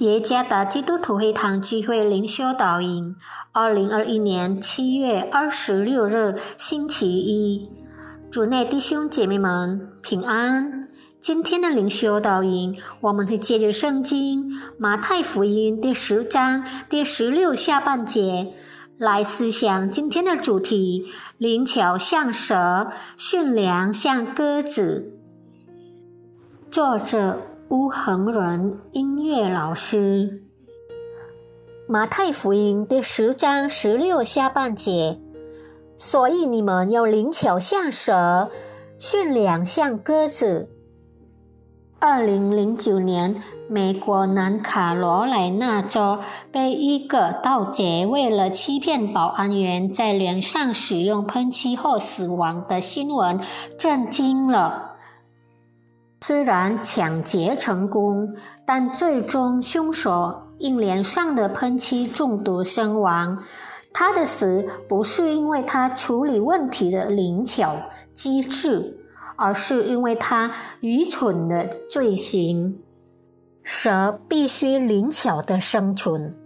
耶加达基督徒会堂聚会灵修导引，二零二一年七月二十六日星期一，主内弟兄姐妹们平安。今天的灵修导引，我们会借着圣经马太福音第十章第十六下半节来思想今天的主题：灵巧像蛇，驯良像鸽子。作者。乌恒人音乐老师，马太福音第十章十六下半节，所以你们要灵巧像蛇，驯良像鸽子。二零零九年，美国南卡罗来纳州被一个盗贼为了欺骗保安员，在脸上使用喷漆后死亡的新闻震惊了。虽然抢劫成功，但最终凶手因脸上的喷漆中毒身亡。他的死不是因为他处理问题的灵巧机智，而是因为他愚蠢的罪行。蛇必须灵巧的生存，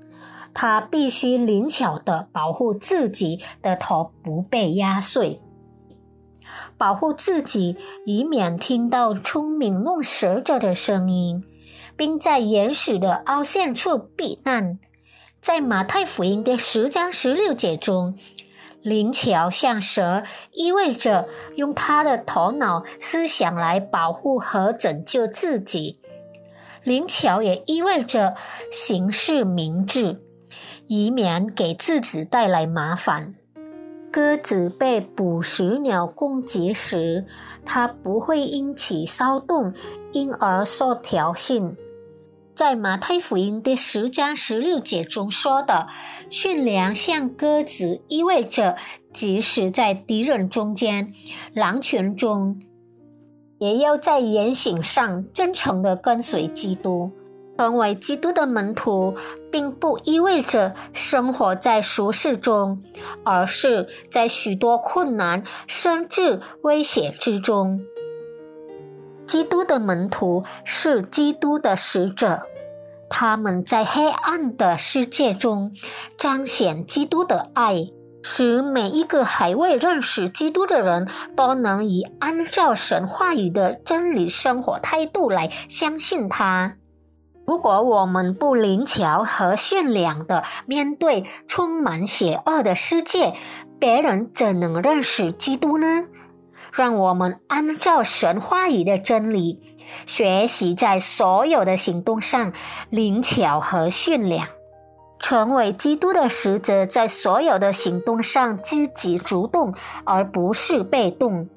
它必须灵巧的保护自己的头不被压碎。保护自己，以免听到聪明弄蛇者的声音，并在岩石的凹陷处避难。在马太福音的十章十六节中，灵巧像蛇意味着用他的头脑思想来保护和拯救自己；灵巧也意味着行事明智，以免给自己带来麻烦。鸽子被捕食鸟攻击时，它不会引起骚动，因而受挑衅。在马太福音第十章十六节中说的“驯良像鸽子”，意味着即使在敌人中间、狼群中，也要在言行上真诚地跟随基督。成为基督的门徒，并不意味着生活在俗世中，而是在许多困难甚至威胁之中。基督的门徒是基督的使者，他们在黑暗的世界中彰显基督的爱，使每一个还未认识基督的人都能以按照神话语的真理生活态度来相信他。如果我们不灵巧和驯良的面对充满邪恶的世界，别人怎能认识基督呢？让我们按照神话语的真理，学习在所有的行动上灵巧和驯良，成为基督的使者，在所有的行动上积极主动，而不是被动。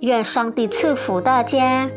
愿上帝赐福大家。